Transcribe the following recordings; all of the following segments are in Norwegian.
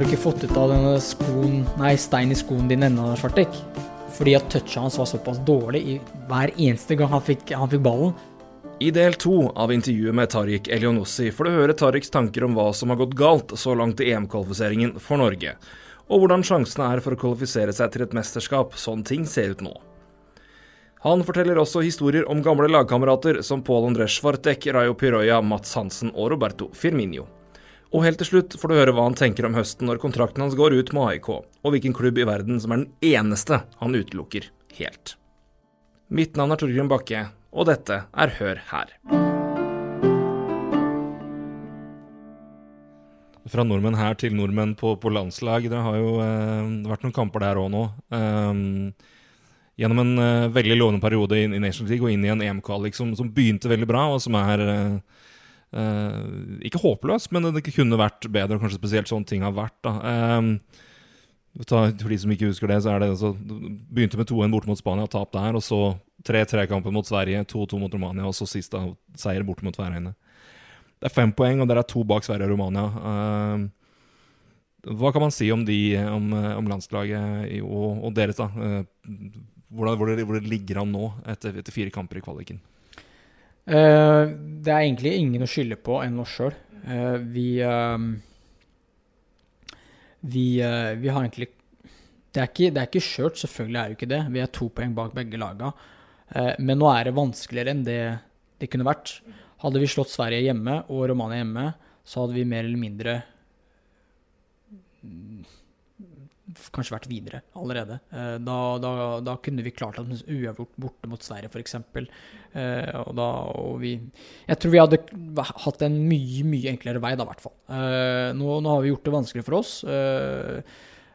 Har du ikke fått ut av denne skoen Nei, stein i skoen din ennå, Svartek? Fordi at touchet hans var såpass dårlig i hver eneste gang han fikk, han fikk ballen. I del to av intervjuet med Tariq Elionossi får du høre Tariqs tanker om hva som har gått galt så langt i EM-kvalifiseringen for Norge, og hvordan sjansene er for å kvalifisere seg til et mesterskap, sånn ting ser ut nå. Han forteller også historier om gamle lagkamerater som Pål André Svartek, Rayo Piroya, Mats Hansen og Roberto Firminio. Og helt til slutt får du høre hva han tenker om høsten når kontrakten hans går ut med AIK, og hvilken klubb i verden som er den eneste han utelukker helt. Mitt navn er Torgrim Bakke, og dette er Hør her. Fra nordmenn her til nordmenn på, på landslag. Det har jo eh, vært noen kamper der òg nå. Eh, gjennom en eh, veldig lovende periode i, i Nations League og inn i en EM-kvalik som, som, begynte veldig bra, og som er eh, ikke håpløs, men det kunne vært bedre, kanskje spesielt sånn ting har vært. da. Um, for de som ikke husker det, så er det altså, begynte med 2-1 borte mot Spania, tap der. Og så 3-3-kampen mot Sverige, 2-2 mot Romania, og så sist seier borte mot Færøyene. Det er fem poeng, og dere er to bak Sverige og Romania. Uh, hva kan man si om, de, om, om landslaget og, og, deres, da? Hvordan, hvor, det, hvor det ligger an nå etter, etter fire kamper i kvaliken? Uh, det er egentlig ingen å skylde på enn oss sjøl. Uh, vi uh, vi, vi, har egentlig Det er ikke, det er ikke skjørt, selvfølgelig er det ikke det. Vi er to poeng bak begge laga. men nå er det vanskeligere enn det det kunne vært. Hadde vi slått Sverige hjemme og Romania hjemme, så hadde vi mer eller mindre kanskje vært videre allerede. Eh, da, da, da kunne vi klart oss uavgjort borte mot Sverige, f.eks. Eh, og da og vi Jeg tror vi hadde hatt en mye, mye enklere vei, da, i hvert fall. Eh, nå, nå, har vi gjort det vanskelig for oss.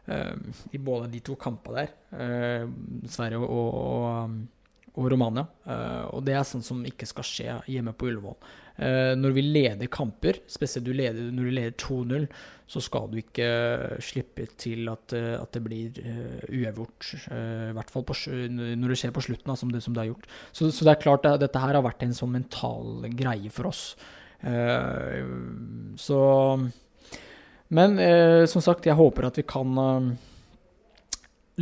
I både de to kampene der, Sverige og, og og Romania. Uh, og det er sånn som ikke skal skje hjemme på Ullevål. Uh, når vi leder kamper, spesielt du leder, når du leder 2-0, så skal du ikke slippe til at, uh, at det blir uavgjort. I hvert fall på, når det skjer på slutten, som, det, som det har gjort. Så, så, det er klart at dette her har vært en sånn mental greie for oss. så Men som sagt, jeg håper at vi kan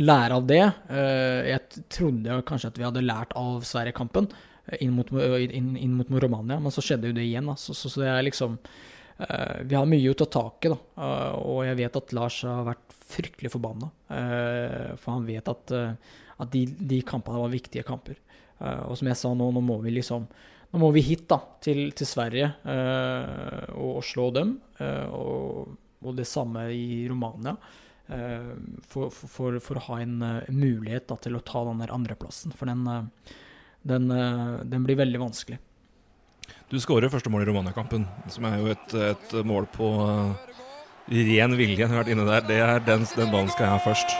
lære av det. Eh, jeg trodde kanskje at vi hadde lært av Sverige-kampen eh, inn, inn, inn, mot Romania, men så skjedde jo det igjen. Så, så, så, det er liksom uh, Vi har mye å ta tak i, da. Og jeg vet at Lars har vært fryktelig forbanna. For han vet at, at de, de, kampene var viktige kamper. Og som jeg sa nå, nå må vi liksom nå må vi hit da, til, til Sverige og, og, slå dem. Og, og det samme i Romania. Eh, for, for, for, å ha en uh, mulighet da, til å ta den der andreplassen. For den, uh, den, uh, den, blir veldig vanskelig. Du skårer første mål i Romania-kampen, som er jo et, et mål på ren vilje. Jeg har vært inne der. Det er den, den ballen skal jeg ha først.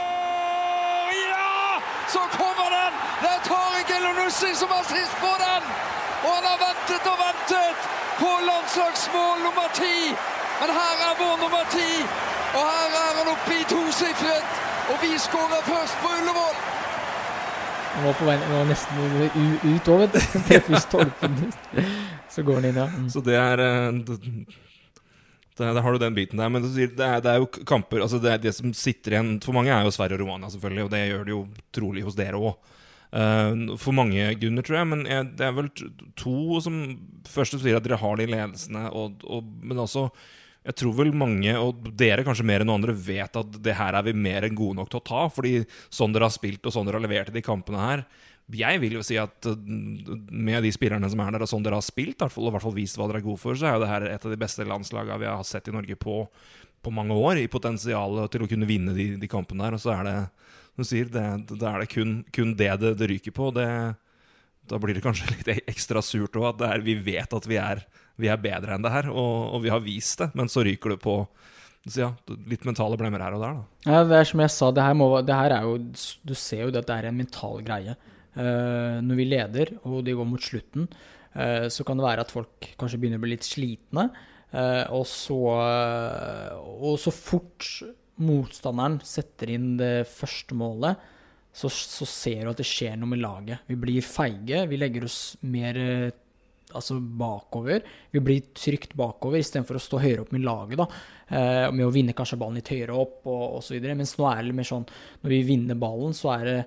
Ja! Så kommer den! Det er Tariq Elonussi som har sist på den! Og han har ventet og ventet på landslagsmål nummer ti! Men her er vår nummer ti! Og her er han oppe i tosifret, og vi skårer først på Ullevål. Han var på vei var nesten ut òg, vet du. Treffer. Så går han inn, ja. Mm. Så det er Det der har du den biten der. Men det er, det er jo kamper altså det, det, som sitter igjen For mange er jo Sverige og Romania, selvfølgelig, og det gjør det jo trolig hos dere òg. Uh, eh, for mange grunner, tror jeg. Men jeg, det er vel to som først sier at dere har de ledelsene, og, og, men også jeg tror vel mange, og dere kanskje mer enn noen andre, vet at det her er vi mer enn gode nok til å ta. Fordi sånn dere har spilt og sånn dere har levert i de kampene her Jeg vil jo si at uh, med de spillerne som er der, og sånn dere har spilt, og i hvert fall vist hva dere er gode for, så er jo det her et av de beste landslagene vi har sett i Norge på, på mange år. I potensialet til å kunne vinne de, de kampene her. Og så er det, som du sier, det, det er det kun, kun det, det det ryker på. Det, da blir det kanskje litt ekstra surt òg, at er, vi vet at vi er vi er bedre enn det her, og, og vi har vist det. Men så ryker du på ja, litt mentale blemmer her og der, da. Ja, det er som jeg sa, det her, må, det her er jo Du ser jo at det er en mental greie. Uh, når vi leder, og det går mot slutten, uh, så kan det være at folk kanskje begynner å bli litt slitne. Uh, og, så, og så fort motstanderen setter inn det første målet, så, så, ser du at det skjer noe med laget. Vi blir feige. Vi legger oss mer altså bakover. Vi blir trygt bakover istedenfor å stå høyere opp med laget. da, eh, Med å vinne kanskje ballen litt høyere opp og osv. Mens nå er det litt mer sånn når vi vinner ballen, så er det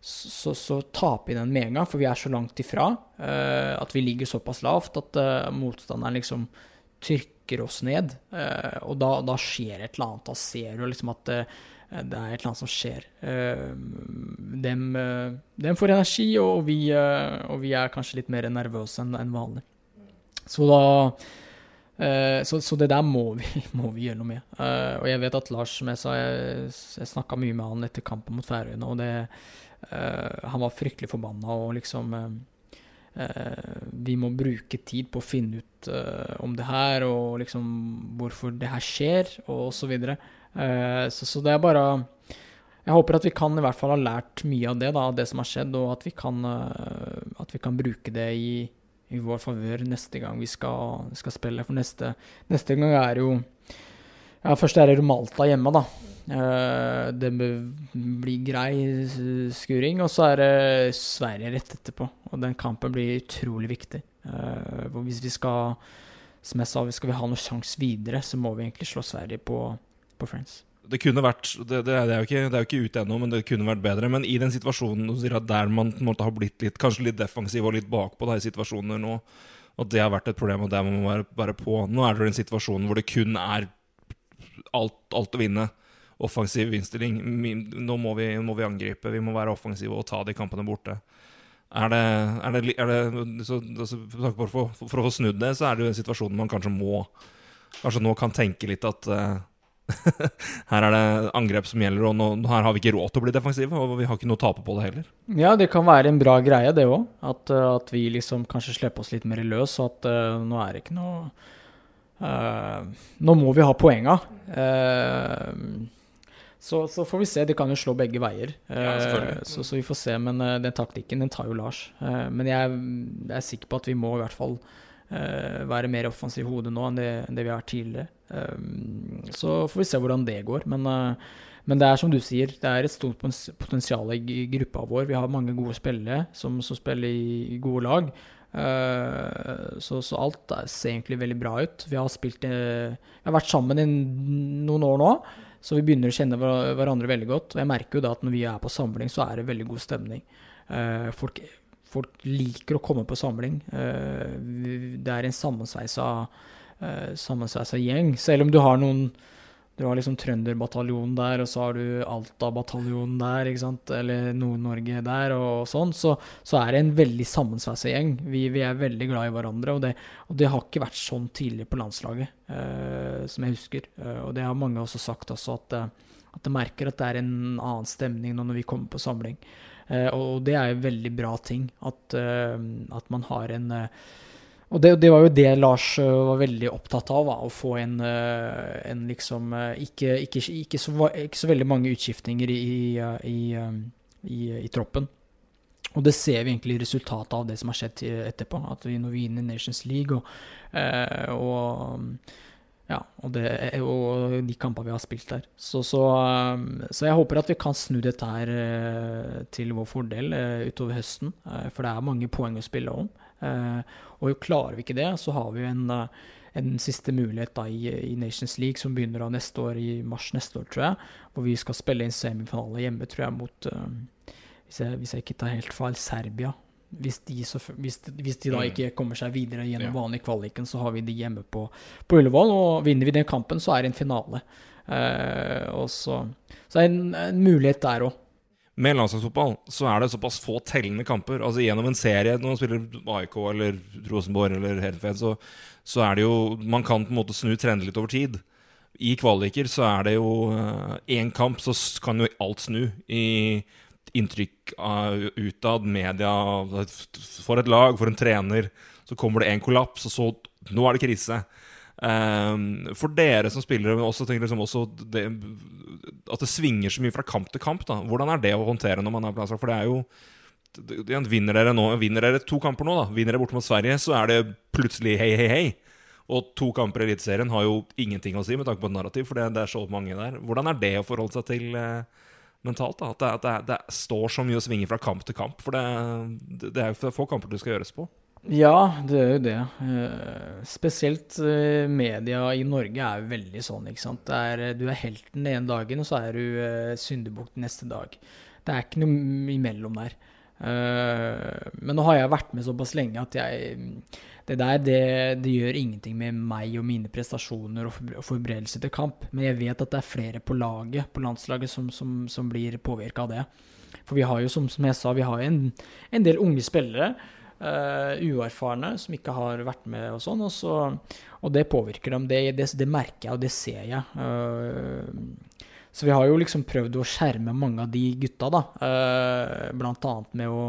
så, så taper vi den med en gang, for vi er så langt ifra eh, at vi ligger såpass lavt at eh, motstanderen liksom trykker oss ned. Eh, og da, da, skjer et eller annet. Da ser du liksom at eh, det er et eller annet som skjer. Eh, dem, eh, dem, får energi, og vi, og vi, er kanskje litt mer nervøse enn en vanlig. Så da så, så, det der må vi, må vi, gjøre noe med. og jeg vet at Lars, som jeg sa, jeg, jeg snakka mye med han etter kampen mot Færøyene, og det han var fryktelig forbanna og liksom Vi må bruke tid på å finne ut om det her, og liksom hvorfor det her skjer, og så videre. Så, så, det er bare Jeg håper at vi kan i hvert fall ha lært mye av det, da, av det som har skjedd, og at vi kan, at vi kan bruke det i, i vår favør neste gang vi skal, skal spille. For neste, neste gang er jo ja, Først er det Malta hjemme, da. Uh, det blir grei skuring, og så er det Sverige rett etterpå. Og den kampen blir utrolig viktig. Hvis vi skal som jeg sa, skal vi ha noen sjanse videre, så må vi egentlig slå Sverige på, på Friends. Det kunne vært Det, det, er, jo ikke, det er jo ikke ute ennå, men det kunne vært bedre. Men i den situasjonen der man måtte ha blitt litt, kanskje litt defensiv og litt bakpå da, i situasjoner nå, og det har vært et problem, og der må man være, være på. Nå er det en situasjon hvor det kun er alt, alt å vinne offensiv innstilling. Nå må vi, må vi, angripe, vi må være offensive og ta de kampene borte. Er det, er det, er det så, for, for, å få snudd det, så er det jo en situasjon man kanskje må Kanskje nå kan tenke litt at uh, her er det angrep som gjelder, og nå, her har vi ikke råd til å bli defensive. Og vi har ikke noe å tape på det heller. Ja, det kan være en bra greie, det òg. At, at, vi liksom kanskje slipper oss litt mer løs. Og at uh, nå er det ikke noe uh, Nå må vi ha poenga. Uh, så, så, får vi se. Det kan jo slå begge veier. Ja, eh, så, så, vi får se. Men uh, den taktikken den tar jo Lars. Uh, men jeg, jeg, er sikker på at vi må i hvert fall uh, være mer offensiv i hodet nå enn det, enn det vi har tidligere. så får vi se hvordan det går. Men, men, det er som du sier, det er et stort potensial i gruppa vår. Vi har mange gode spillere som, som spiller i, gode lag. Så, så, alt ser egentlig veldig bra ut. Vi har spilt Vi har vært sammen i noen år nå. Så vi begynner å kjenne hverandre veldig godt. Og jeg merker jo da at når vi er på samling, så er det veldig god stemning. Folk, folk, liker å komme på samling. Uh, det er en sammensveisa, uh, sammensveisa gjeng. Selv om du har noen du har liksom Trønderbataljonen der, og så har du Alta-bataljonen der, eller Nord-Norge der, og sånn. Så, så, er det en veldig sammensveisa gjeng. Vi, vi, er veldig glad i hverandre, og det, og det, har ikke vært sånn tidligere på landslaget, eh, som jeg husker. Eh, og det har mange også sagt også, at, eh, at de merker at det er en annen stemning nå når vi kommer på samling. Eh, og det er jo veldig bra ting, at, eh, at man har en eh, og det, det, var jo det Lars var veldig opptatt av, da, å få en, en liksom ikke, ikke, ikke, så, ikke, så, veldig mange utskiftninger i, i, i, i, troppen. Og det ser vi egentlig resultatet av det som har skjedd etterpå. At vi når vi er inne i Nations League og, og ja, og, det, og, de kampene vi har spilt der. Så, så, så, jeg håper at vi kan snu dette her til vår fordel utover høsten. For det er mange poeng å spille om. Og og klarer vi ikke det, så har vi en, eh, en siste mulighet da, i, i, Nations League, som begynner da neste år, i mars neste år, tror jeg. Hvor vi skal spille en semifinale hjemme, tror jeg, mot hvis, jeg, hvis, jeg, ikke tar helt feil, Serbia. Hvis de, så, hvis, hvis de, da mm. ikke kommer seg videre gjennom ja. vanlig kvaliken, så har vi de hjemme på, på Ullevål. Og vinner vi den kampen, så er det en finale. Uh, og så, så er det en, en mulighet der òg. Med landslagsfotball så er det såpass få tellende kamper. Altså Gjennom en serie, når man spiller AIK eller Rosenborg eller Hedenfeld, så, så, er det jo Man kan på en måte snu trender litt over tid. I kvaliker så er det jo én uh, kamp, så kan jo alt snu. I inntrykk uh, utad, media, for et lag, for en trener. Så kommer det en kollaps, og så Nå er det krise. Um, for dere som spillere, men også, liksom også det, at det svinger så mye fra kamp til kamp. Da. Hvordan er det å håndtere når man er på landslag? For det er jo Vinner dere, nå, vinner dere to kamper nå, da Vinner dere borte mot Sverige, så er det plutselig hei, hei, hei. Og to kamper i Eliteserien har jo ingenting å si med tanke på et narrativ, for det, det, er så mange der. Hvordan er det å forholde seg til uh, mentalt? da At det, det, det, står så mye å svinge fra kamp til kamp? For det, det er jo få kamper du skal gjøres på. Ja, det er jo det. Eh, spesielt eh, media i Norge er jo veldig sånn, ikke sant. Er, eh, du er helten den ene dagen, og så er du syndebukk neste dag. Det er ikke noe imellom der. Men nå har jeg vært med såpass lenge at jeg Det der, det, det gjør ingenting med meg og mine prestasjoner og, for, forberedelse til kamp. Men jeg vet at det er flere på laget, på landslaget, som, som, som blir påvirka av det. For vi har jo, som, som jeg sa, vi har en, en del unge spillere uh, uerfarne som ikke har vært med og sånn. Og, så, og det påvirker dem. Det, det, det, merker jeg, og det ser jeg. Uh, så vi har jo liksom prøvd å skjerme mange av de gutta, da. Uh, blant annet med å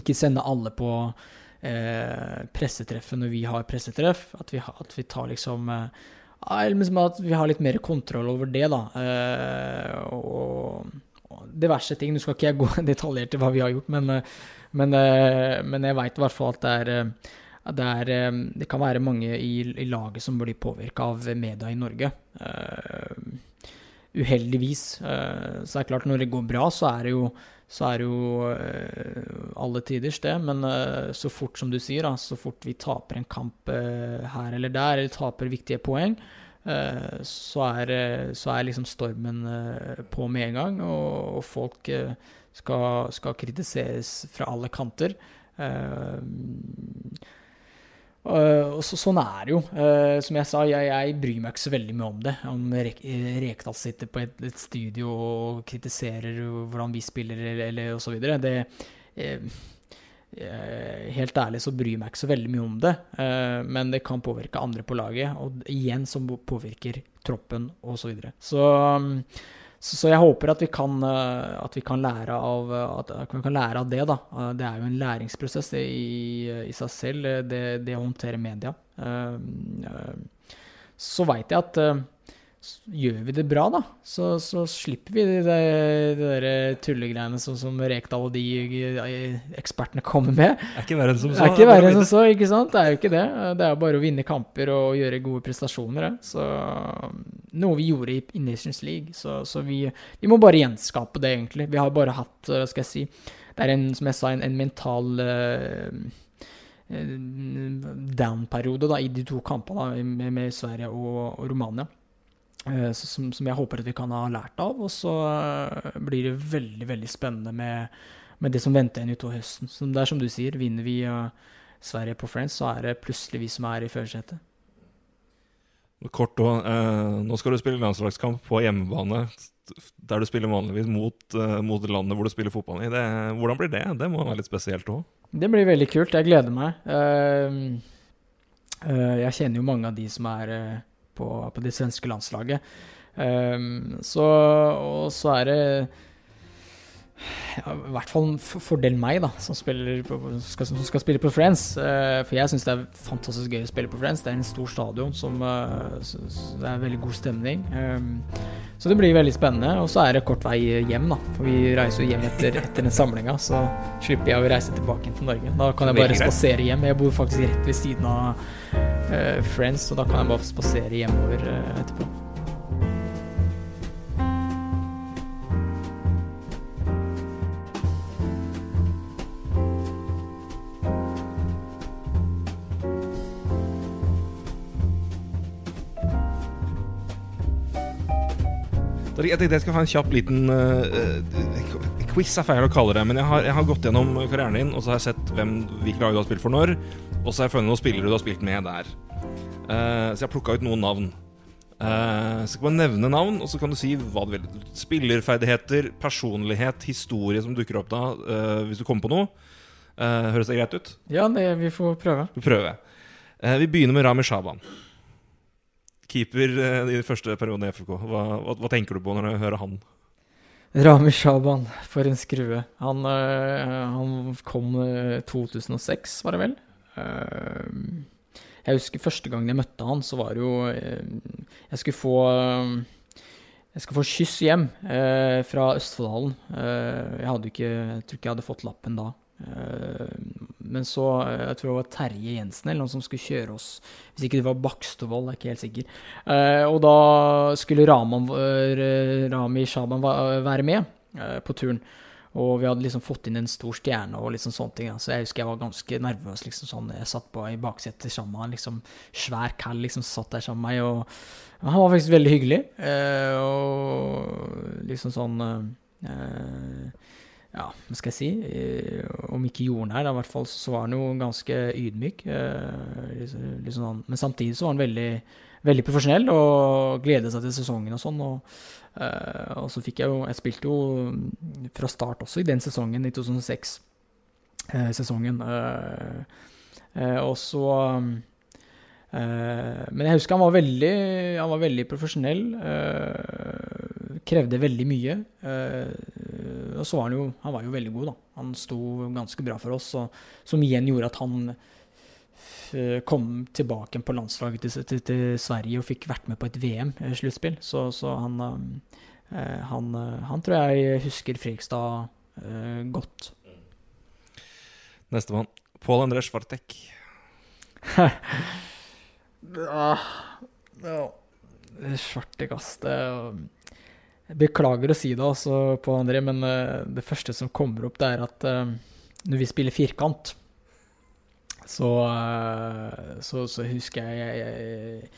ikke sende alle på pressetreffet når vi har pressetreff. At vi, at vi tar liksom liksom At vi har litt mer kontroll over det, da. og, og diverse ting. Nå skal ikke jeg gå detaljert til hva vi har gjort, men men, eh, men jeg veit i hvert fall at det er, eh, det, er, eh, det kan være mange i, i laget som blir påvirka av media i Norge. Uh, uheldigvis. Uh, så det er klart, når det går bra, så er det jo, er det jo uh, alle tiders, det. Men så fort, som du sier, da, så fort vi taper en kamp her eller der, eller taper viktige poeng, så er, så, er, liksom stormen på med en gang, og, og folk skal, skal kritiseres fra alle kanter. Uh, og så, sånn er det jo. Uh, som jeg sa, jeg, jeg, bryr meg ikke så veldig mye om det. Om Re Rekdal sitter på et, et, studio og kritiserer hvordan vi spiller, eller, eller osv. Det uh, Helt ærlig så bryr jeg meg ikke så veldig mye om det. Men det kan påvirke andre på laget, og igjen som påvirker troppen osv. Så, videre. så så, så, jeg håper at vi, kan, eh, at vi kan, lære av, at vi kan lære av det. da. Eh, det er jo en læringsprosess i, i seg selv, det, det, å håndtere media. Eh, så veit jeg at gjør vi det bra, da, så, så slipper vi de, de, de der tullegreiene som, som Rekdal og de ekspertene kommer med. Det er ikke verre enn som så. Det er ikke verre enn som så, ikke sant? Det er jo ikke det. Det er bare å vinne kamper og gjøre gode prestasjoner. Så Noe vi gjorde i Nations League. Så, så vi, vi, må bare gjenskape det, egentlig. Vi har bare hatt, hva skal jeg si Det er en, som jeg sa, en, en mental uh, down-periode i de to kampene med, med Sverige og, og Romania. Eh, som, som, jeg håper at vi kan ha lært av. Og så eh, blir det veldig veldig spennende med, med det som venter en utover høsten. Så det er som du sier, vinner vi uh, Sverige på Friends, så er det plutselig vi som er i førersetet. Kort òg. Eh, nå skal du spille landslagskamp på hjemmebane, der du spiller vanligvis mot, eh, mot landet hvor du spiller fotball i. Det, hvordan blir det? Det må være litt spesielt òg? Det blir veldig kult. Jeg gleder meg. Eh, jeg kjenner jo mange av de som er på, på det svenske landslaget. Um, så, og så er det ja, I hvert fall fordel meg, da, som, på, skal, som skal, spille på Friends. Uh, for jeg syns det er fantastisk gøy å spille på Friends. Det er en stor stadion som uh, så, så det er veldig god stemning. Um, så det blir veldig spennende. Og så er det kort vei hjem, da. For vi reiser jo hjem etter, etter den samlinga. Så slipper jeg å reise tilbake til Norge. Da kan jeg bare spasere hjem. Jeg bor faktisk rett ved siden av uh, Friends, så da kan jeg bare spasere hjemover etterpå. Jeg tenkte jeg skal ha en kjapp liten uh, Quiz er feil å kalle det, men jeg har, jeg har, gått gjennom karrieren din, og så har jeg sett hvem, hvilke lag du har spilt for når, og så har jeg funnet noen spillere du har spilt med der. Uh, så jeg har plukka ut noen navn. Uh, så kan man nevne navn, og så kan du si hva du vil. Spillerferdigheter, personlighet, historie som dukker opp da, uh, hvis du kommer på noe. Uh, høres det greit ut? Ja, det, vi får prøve. Vi prøver. vi begynner med Rami Shaban. Keeper i den første perioden i FFK. Hva, hva, hva, tenker du på når du hører han? Rami Shaban, for en skrue. Han, han kom 2006, var det vel? Jeg husker første gangen jeg møtte han, så var det jo eh, Jeg skulle få jeg skal få kyss hjem eh, fra Østfoldhallen. Eh, jeg ikke, jeg tror ikke jeg hadde fått lappen da. Eh, men så eh, Jeg tror det var Terje Jensen eller noen som skulle kjøre oss. Hvis ikke det var Bakstvold, er ikke helt sikker. Eh, og da skulle Raman, Rami Shaban være med på turen. Og vi hadde liksom fått inn en stor stjerne og liksom sånne ting. Så jeg husker jeg var ganske nervøs. liksom sånn, Jeg satt på i baksetet sammen med han, liksom svær kall liksom satt der sammen med meg. og Han var faktisk veldig hyggelig. Og liksom sånn Ja, hva skal jeg si? Eh, om ikke jordnær, i hvert fall så var han jo ganske ydmyk. Eh, liksom, liksom. Men samtidig så var han veldig, veldig profesjonell og gledet seg til sesongen og sånn. og Uh, og så fikk jeg jo Jeg spilte jo fra start også i den sesongen, i 2006-sesongen. Uh, uh, og så Men jeg husker han var veldig, han var veldig profesjonell. Krevde veldig mye. og så var han jo Han var jo veldig god, da. Han sto ganske bra for oss, og, som igjen gjorde at han kom tilbake på landslaget til, til, til, Sverige og fikk vært med på et VM-sluttspill. Så, så han, han, han, tror jeg husker Fredrikstad uh, godt. Nestemann. Pål André Svartek. Svartek, ass. Beklager å si det, også, Pål André, men uh, det første som kommer opp, det er at uh, når vi spiller firkant så, så, så, husker jeg jeg, jeg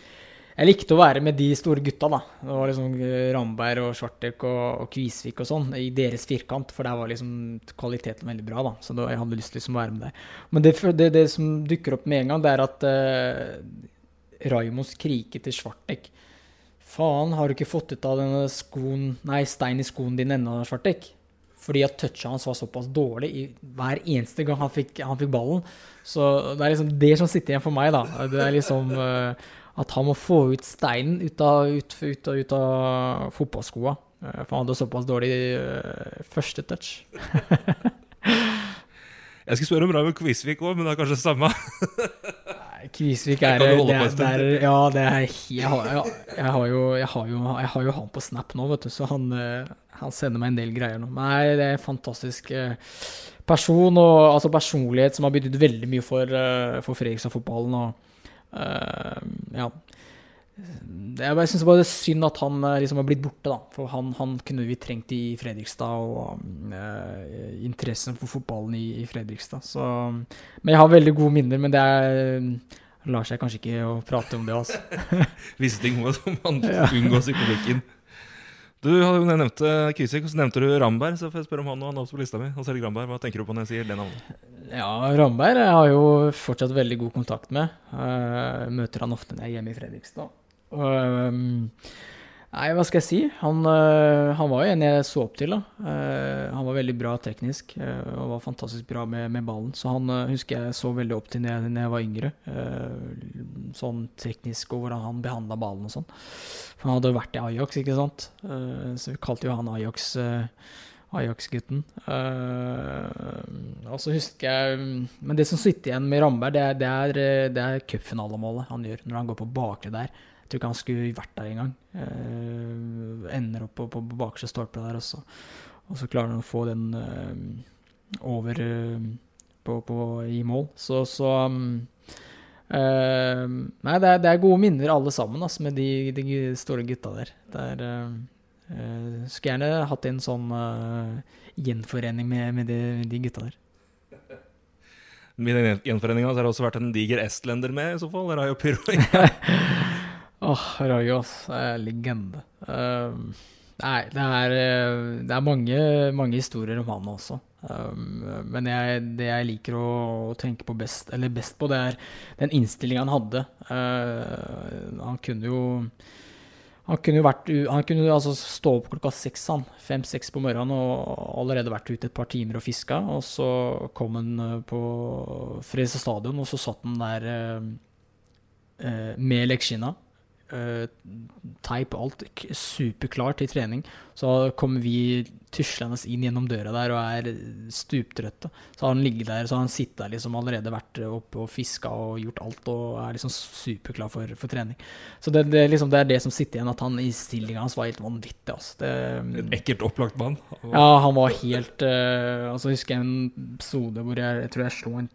jeg, likte å være med de store gutta, da. Det var liksom Ramberg og Svartek og, og Kvisvik og sånn, i deres firkant. For der var liksom kvaliteten veldig bra, da. Så da, jeg hadde lyst til liksom å være med der. Men det, det, det, som dukker opp med en gang, det er at uh, Raimo krike til Svartek. Faen, har du ikke fått ut av denne skoen Nei, stein i skoen din ennå, Svartek? Fordi at touchet hans var såpass dårlig i hver eneste gang han fikk, han fikk, ballen. Så det er liksom det som sitter igjen for meg, da. Det er liksom uh, at han må få ut steinen ut av, ut, ut, ut av fotballskoa. Uh, for han hadde såpass dårlig uh, første touch. Jeg skulle spørre om Raymond Kvisvik òg, men det er kanskje det samme? Kvisvik er, det, det er, Ja, det er jeg har, jeg, jeg, har jo, jeg, har jo, jeg har jo han på Snap nå, vet du, så han, han sender meg en del greier nå. Nei, det er en fantastisk person og altså personlighet som har betydd veldig mye for, for Fredrikstad-fotballen. og uh, ja. Jeg syns bare det er synd at han liksom har blitt borte, da. For han, han kunne vi trengt i Fredrikstad, og uh, interessen for fotballen i, i, Fredrikstad. Så Men jeg har veldig gode minner, men det er lar seg kanskje ikke å prate om det, altså. Visse ting må man unngås i politikken. Du hadde jo nevnt Kysik, så nevnte du Ramberg. Så får jeg spørre om han og han også på lista mi. Hans Ramberg, Hva tenker du på når jeg sier det navnet? Ja, Ramberg jeg har jo fortsatt veldig god kontakt med. Uh, møter han ofte når jeg er hjemme i Fredrikstad. Um, nei, hva skal jeg si? Han, uh, han, var jo en jeg så opp til. da. Uh, han var veldig bra teknisk uh, og var fantastisk bra med, med ballen. Så han husker jeg så veldig opp til når jeg, når jeg var yngre. sånn teknisk og hvordan han behandla ballen og sånn. For han hadde vært i Ajax, ikke sant. så vi kalte jo han Ajax. Ajax-gutten. Uh, og så husker jeg Men det som sitter igjen med Ramberg, det er, det er, er cupfinalemålet han gjør når han går på bakre der. Tror ikke han skulle vært der engang. Uh, ender opp på, på, på bakerste stolpe der, og så, og så, klarer han å få den uh, over på, på, i mål. Så, så um, Nei, det er, det er, gode minner alle sammen altså, med de, de store gutta der. Det er Uh, skulle gjerne hatt en sånn uh, gjenforening med, med, de, med, de, gutta der. Med den gjenforeninga har det også vært en diger estlender med, i så fall? Rayo Pyroi. Åh, oh, Rajas. Er legende. Uh, nei, det er, det er mange, mange, historier om han også. Um, men jeg, det jeg liker å, tenke på best, best på, det er den innstillinga han hadde. han kunne jo han kunne jo vært, han kunne altså stå opp klokka seks, han. Fem-seks på morgenen og allerede vært ute et par timer og fiska. Og så kom han eh, på Fredrikstad stadion, og så satt han der eh, eh med lekkskinna uh, teip og alt superklar til trening. Så kommer vi tuslende inn gjennom døra der og er stuptrøtte. Så har han ligget der, så har han sittet der liksom allerede vært oppe og fiska og gjort alt og er liksom superklar for, for trening. Så det, det, liksom, det, er det som sitter igjen, at han i stillinga hans var helt vanvittig. Altså. Det, en ekkelt opplagt mann? Ja, han var helt uh, altså, husker jeg en episode hvor jeg, jeg tror jeg slo en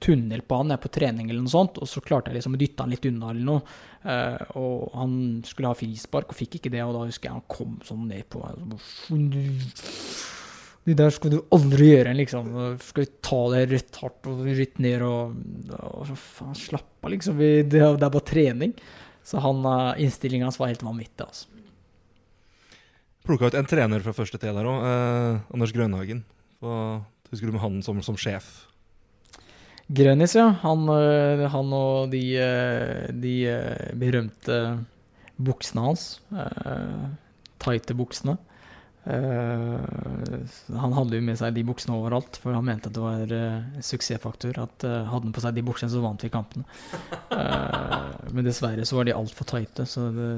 tunnel på trening eller noe sånt, og så klarte jeg liksom å dytte han litt unna eller noe. Uh, og han skulle ha frispark og fikk ikke det, og da husker jeg han kom sånn ned på meg. Det der skal du aldri gjøre, liksom. Skal vi ta det rett hardt og rett ned og, og faen, Slapp av, liksom. Det, er bare trening. Så han, eh, innstillinga hans var helt vanvittig, altså. Plukka ut en trener fra første T der òg, eh, Anders Grønhagen. Hva husker du med han som, som sjef? Grønnis, ja. Han, øh, han og de, øh, de øh, berømte buksene hans. Tighte buksene. Han hadde jo med seg de buksene overalt, for han mente det var suksessfaktor. At hadde han på seg de buksene, så vant vi kampene. men dessverre så var de altfor tighte, så det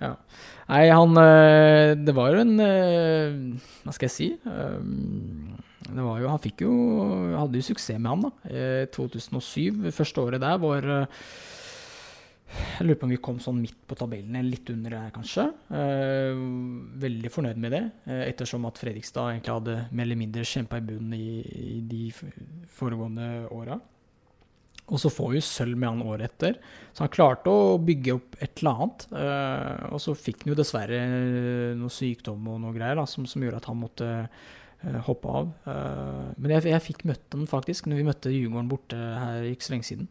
Ja. Nei, han Det var jo en Hva skal jeg si? Jo Han fikk jo Hadde jo suksess med han, da. 2007, første året der, var jeg lurer på om vi kom sånn midt på tabellen, litt under der kanskje. Eh, veldig fornøyd med det, eh, ettersom at Fredrikstad egentlig hadde mer eller mindre kjempa i bunnen i, i, de foregående åra. Og så får vi sølv med han året etter. Så han klarte å bygge opp et eller annet. Eh, og så fikk han jo dessverre noe sykdom og noe greier da, som, som gjorde at han måtte eh, hoppe av. Eh, men jeg, jeg fikk møtt ham faktisk når vi møtte Djurgården borte her ikke så lenge siden.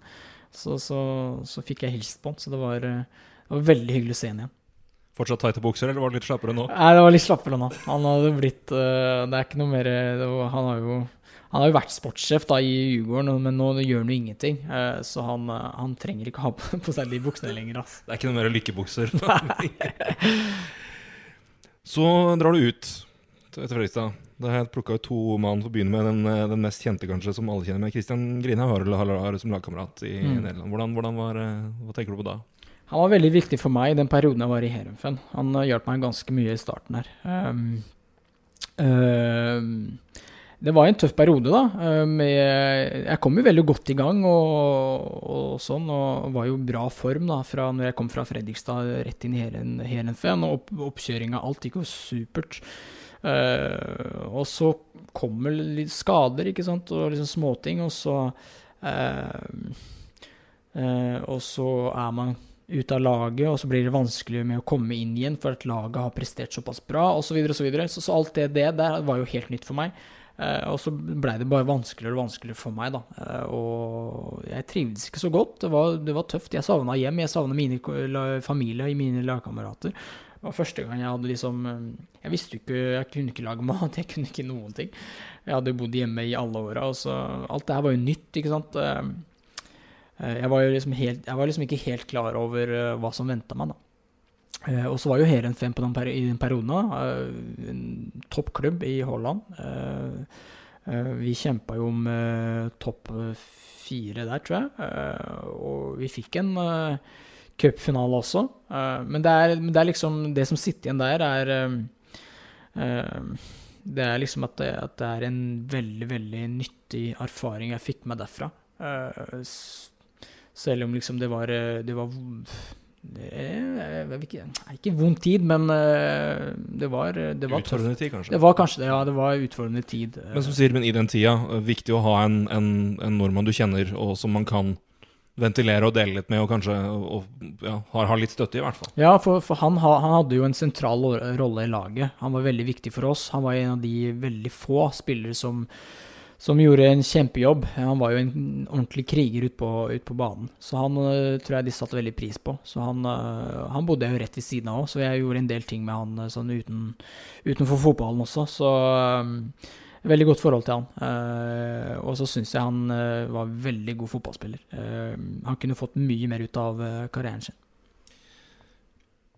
Så, så, så fikk jeg hilst på ham, så det var, eh, det var veldig hyggelig å se ham igjen. Fortsatt tighte bukser, eller var det litt slappere nå? Nei, det var litt slappere nå. Han hadde blitt Det er ikke noe mer var, Han har jo han har jo vært sportssjef da i Djurgården, men nå gjør han jo ingenting. Så han, han, trenger ikke ha på seg de buksene lenger. Altså. Det er ikke noe mer lykkebukser? så drar du ut etter Fredrikstad. Da har jeg plukka ut to mann for å begynne med. Den, eh, den, mest kjente, kanskje, som alle kjenner med. Christian Grinhaug har, har, som lagkamerat i mm. Nederland. Hvordan, hvordan var, eh, hva tenker du på da? Han var veldig viktig for meg i den perioden jeg var i Heerenveen. Han hjalp meg ganske mye i starten her. Um, um, det var en tøff periode, da. Jeg kom jo veldig godt i gang og, og, sånn, og var jo bra form da, fra når jeg kom fra Fredrikstad rett inn i Heerenveen. Og opp, oppkjøringa, alt gikk jo supert. Uh, og så kommer litt skader, ikke sant, og liksom småting, og så uh, uh, Og så er man ute av laget, og så blir det vanskelig med å komme inn igjen for at laget har prestert såpass bra, osv., så, videre, og så, videre. så Så alt det, det der var jo helt nytt for meg. og så blei det bare vanskeligere og vanskeligere for meg, da. og jeg trivdes ikke så godt. Det var, det var tøft. Jeg savna hjem, jeg savna familie og mine lagkamerater. Det var første gang jeg hadde liksom eh, Jeg visste jo ikke Jeg kunne ikke lage mat. Jeg kunne ikke noen ting. Jeg hadde bodd hjemme i alle åra, og så Alt det her var jo nytt, ikke sant. Eh, eh, jeg var jo liksom, helt, jeg var liksom ikke helt klar over hva som venta meg, da. Og så var jo Heren 5 i den perioden, en toppklubb i Holland. Vi kjempa jo om topp fire der, tror jeg. Og vi fikk en cupfinale også. Uh, men, det er, det er, liksom Det som sitter igjen der, er uh, Det er liksom at det, at det, er en veldig, veldig nyttig erfaring jeg fikk med derfra. Selv om liksom det var Det var det er, ikke, ikke vond tid, men det var, det var Utfordrende tid, kanskje? Det var kanskje det, ja. Det var utfordrende tid. Men som sier, men i den tida, viktig å ha en, en, en nordmann du kjenner, og som man kan ventilere og dele litt med, og kanskje og, ja, har, har, litt støtte, i hvert fall. Ja, for, for han, han, hadde jo en sentral rolle i laget. Han var veldig viktig for oss. Han var en av de veldig få spillere som, som gjorde en kjempejobb. Han var jo en ordentlig kriger ute på, ut på, banen. Så han uh, tror jeg de satte veldig pris på. Så han, uh, han bodde jo rett ved siden av òg, så jeg gjorde en del ting med han uh, sånn uten, utenfor fotballen også. Så Veldig godt forhold til han. Uh, og så syns jeg han uh, var veldig god fotballspiller. Uh, han kunne fått mye mer ut av karrieren sin.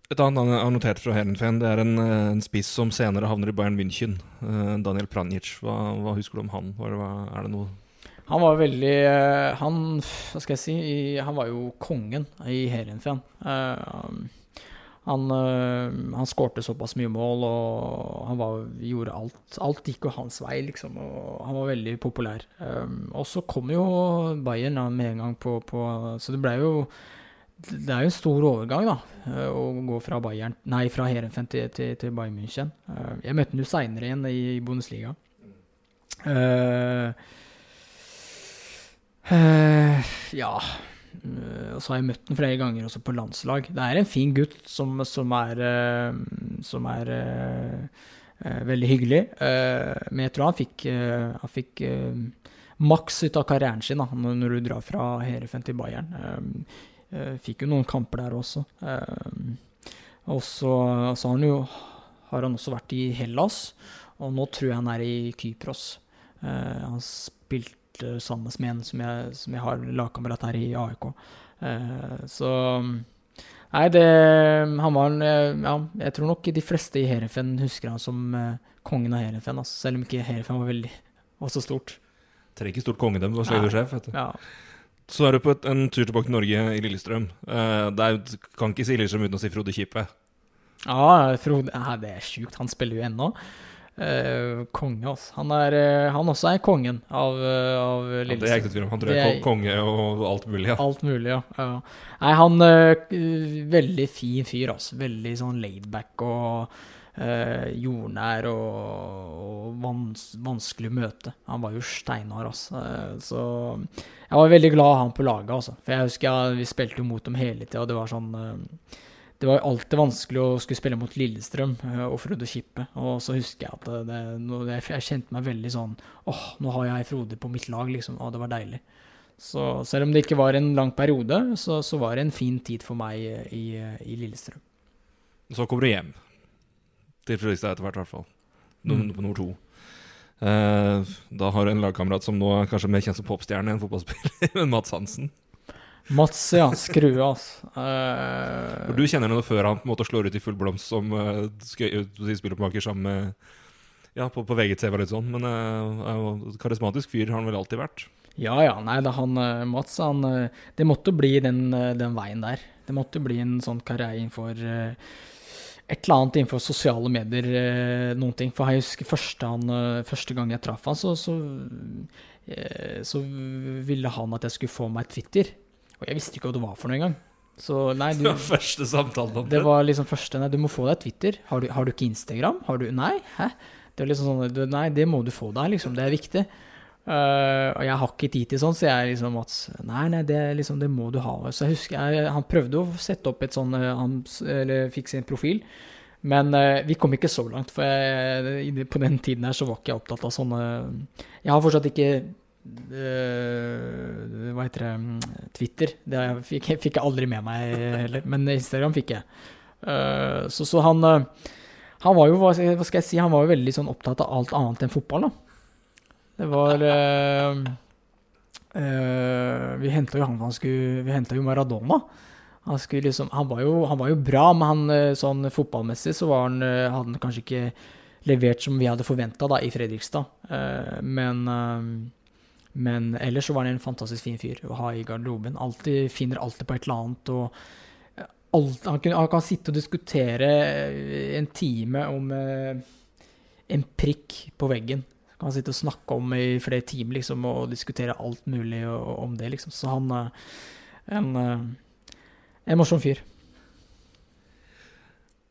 Et annet han har notert fra Herenfen, det er en, en, spiss som senere havner i Bayern München. Daniel Pranjic. Hva, hva, husker du om han? Hva, er det noe han var veldig Han Hva skal jeg si? Han var jo kongen i Herenfen. Han, øh, han skårte såpass mye mål, og han var, gjorde alt. Alt gikk jo hans vei, liksom, og han var veldig populær. Um, og så kom jo Bayern med en gang på, på Så det ble jo Det er jo en stor overgang, da, øh, å gå fra Bayern Nei, fra Herenfen til, til, til, Bayern München. Uh, jeg møtte ham jo seinere igjen i, Bundesliga. Uh, uh, ja Eh, og så har jeg møtt den flere ganger også på landslag. Det er en fin gutt som, som er, eh, som er Eh, veldig hyggelig. Eh, men jeg tror han fikk, eh, han fikk eh, maks ut av karrieren sin da, når, du drar fra Herefen til Bayern. Eh, eh, fikk jo noen kamper der også. Eh, og så, har, han jo, har han også vært i Hellas, og nå tror jeg han er i Kypros. Eh, han spilte sammen med en som jeg, som jeg har lagkamerat her i AIK. Uh, så Nei, det Han var en eh, Ja, jeg tror nok de fleste i Herefen husker han som uh, kongen av Herefen, altså, selv om ikke Herefen var veldig var så stort. Trenger ikke stort kongedømme, du var sjef, vet du. Ja. Så er du på et, en tur tilbake til Norge i Lillestrøm. Uh, det er, kan ikke si Lillestrøm uten å si Frode Kippe. Ja, Frode ja, Det er sjukt. Han spiller jo ennå. Eh, konge, altså. Han, er, uh, han også er kongen av, uh, av Ja, det er ikke tvil om. Han tror jeg er konge og alt mulig. Ja. Alt mulig, ja. ja. Nei, han Veldig fin fyr, altså. Veldig sånn laidback og jordnær og, og vans, vanskelig å møte. Han var jo steinhard, altså. Så jeg var veldig glad han på laget, altså. For jeg husker jeg, vi spilte jo mot dem hele tida, og det var sånn det var alltid vanskelig å skulle spille mot Lillestrøm eh, og Frode Kippe. Og så husker jeg at det, det, jeg, jeg kjente meg veldig sånn åh, nå har jeg Frode på mitt lag, liksom. Og det var deilig. Så selv om det ikke var en lang periode, så, så var det en fin tid for meg eh, i, i Lillestrøm. Så kommer du hjem. Til Fredrikstad etter hvert, i hvert fall. Num Mm. På nummer to. Eh, da har du en lagkamerat som nå er kanskje mer kjent som popstjerne enn fotballspiller, men Mats Hansen. Mats, ja. Skrue, altså. Uh, Du kjenner henne før han på en måte slår ut i full blomst som uh, spilloppmaker sammen med Ja, på, på VGTV og litt sånn, men uh, karismatisk fyr har han vel alltid vært. Ja, ja. Nei, da han Mats, han Det måtte bli den, den veien der. Det måtte bli en sånn karriere innenfor et eller annet innenfor sosiale medier, noen ting. For jeg husker første, han, første gang jeg traff han, så, så, så ville han at jeg skulle få meg Twitter. Og jeg visste ikke hva det var for noe engang. Så nei, du, Det var første samtalen om det Det var liksom første Nei, du må få deg Twitter. Har du, har du ikke Instagram? Har du Nei, hæ? Det er liksom sånn du, Nei, det må du få deg, liksom. Det er viktig. Uh, og jeg har ikke tid til sånn, så jeg liksom at Nei, nei, det, liksom, det må du ha. Så jeg husker jeg, han prøvde å sette opp et sånn eh, Han eller fikk sin profil. Men uh, vi kom ikke så langt, for jeg, på den tiden her så var ikke jeg opptatt av sånne Jeg har fortsatt ikke eh, Hva heter det mm, Twitter. Det fikk, fikk jeg aldri med meg heller. Men Instagram fikk jeg. Uh, så, så han eh, Han var jo, hva skal, jeg- si, han var jo veldig sånn opptatt av alt annet enn fotball, da. Det var Vi henta jo han han skulle Vi henta jo Maradona. Han, liksom, han, var jo, han var jo bra, men han, sånn fotballmessig så han, hadde han kanskje ikke levert som vi hadde forventa i Fredrikstad. Men, men ellers så var han en fantastisk fin fyr å ha i garderoben. Alltid, finner alltid på et eller annet. og eh, alt, han, kan, han kan sitte og diskutere eh, en time om eh, en prikk på veggen. Kan han sitte og snakke om i flere timer liksom, og diskutere alt mulig og, om det. liksom. Så han er en, eh, en morsom fyr.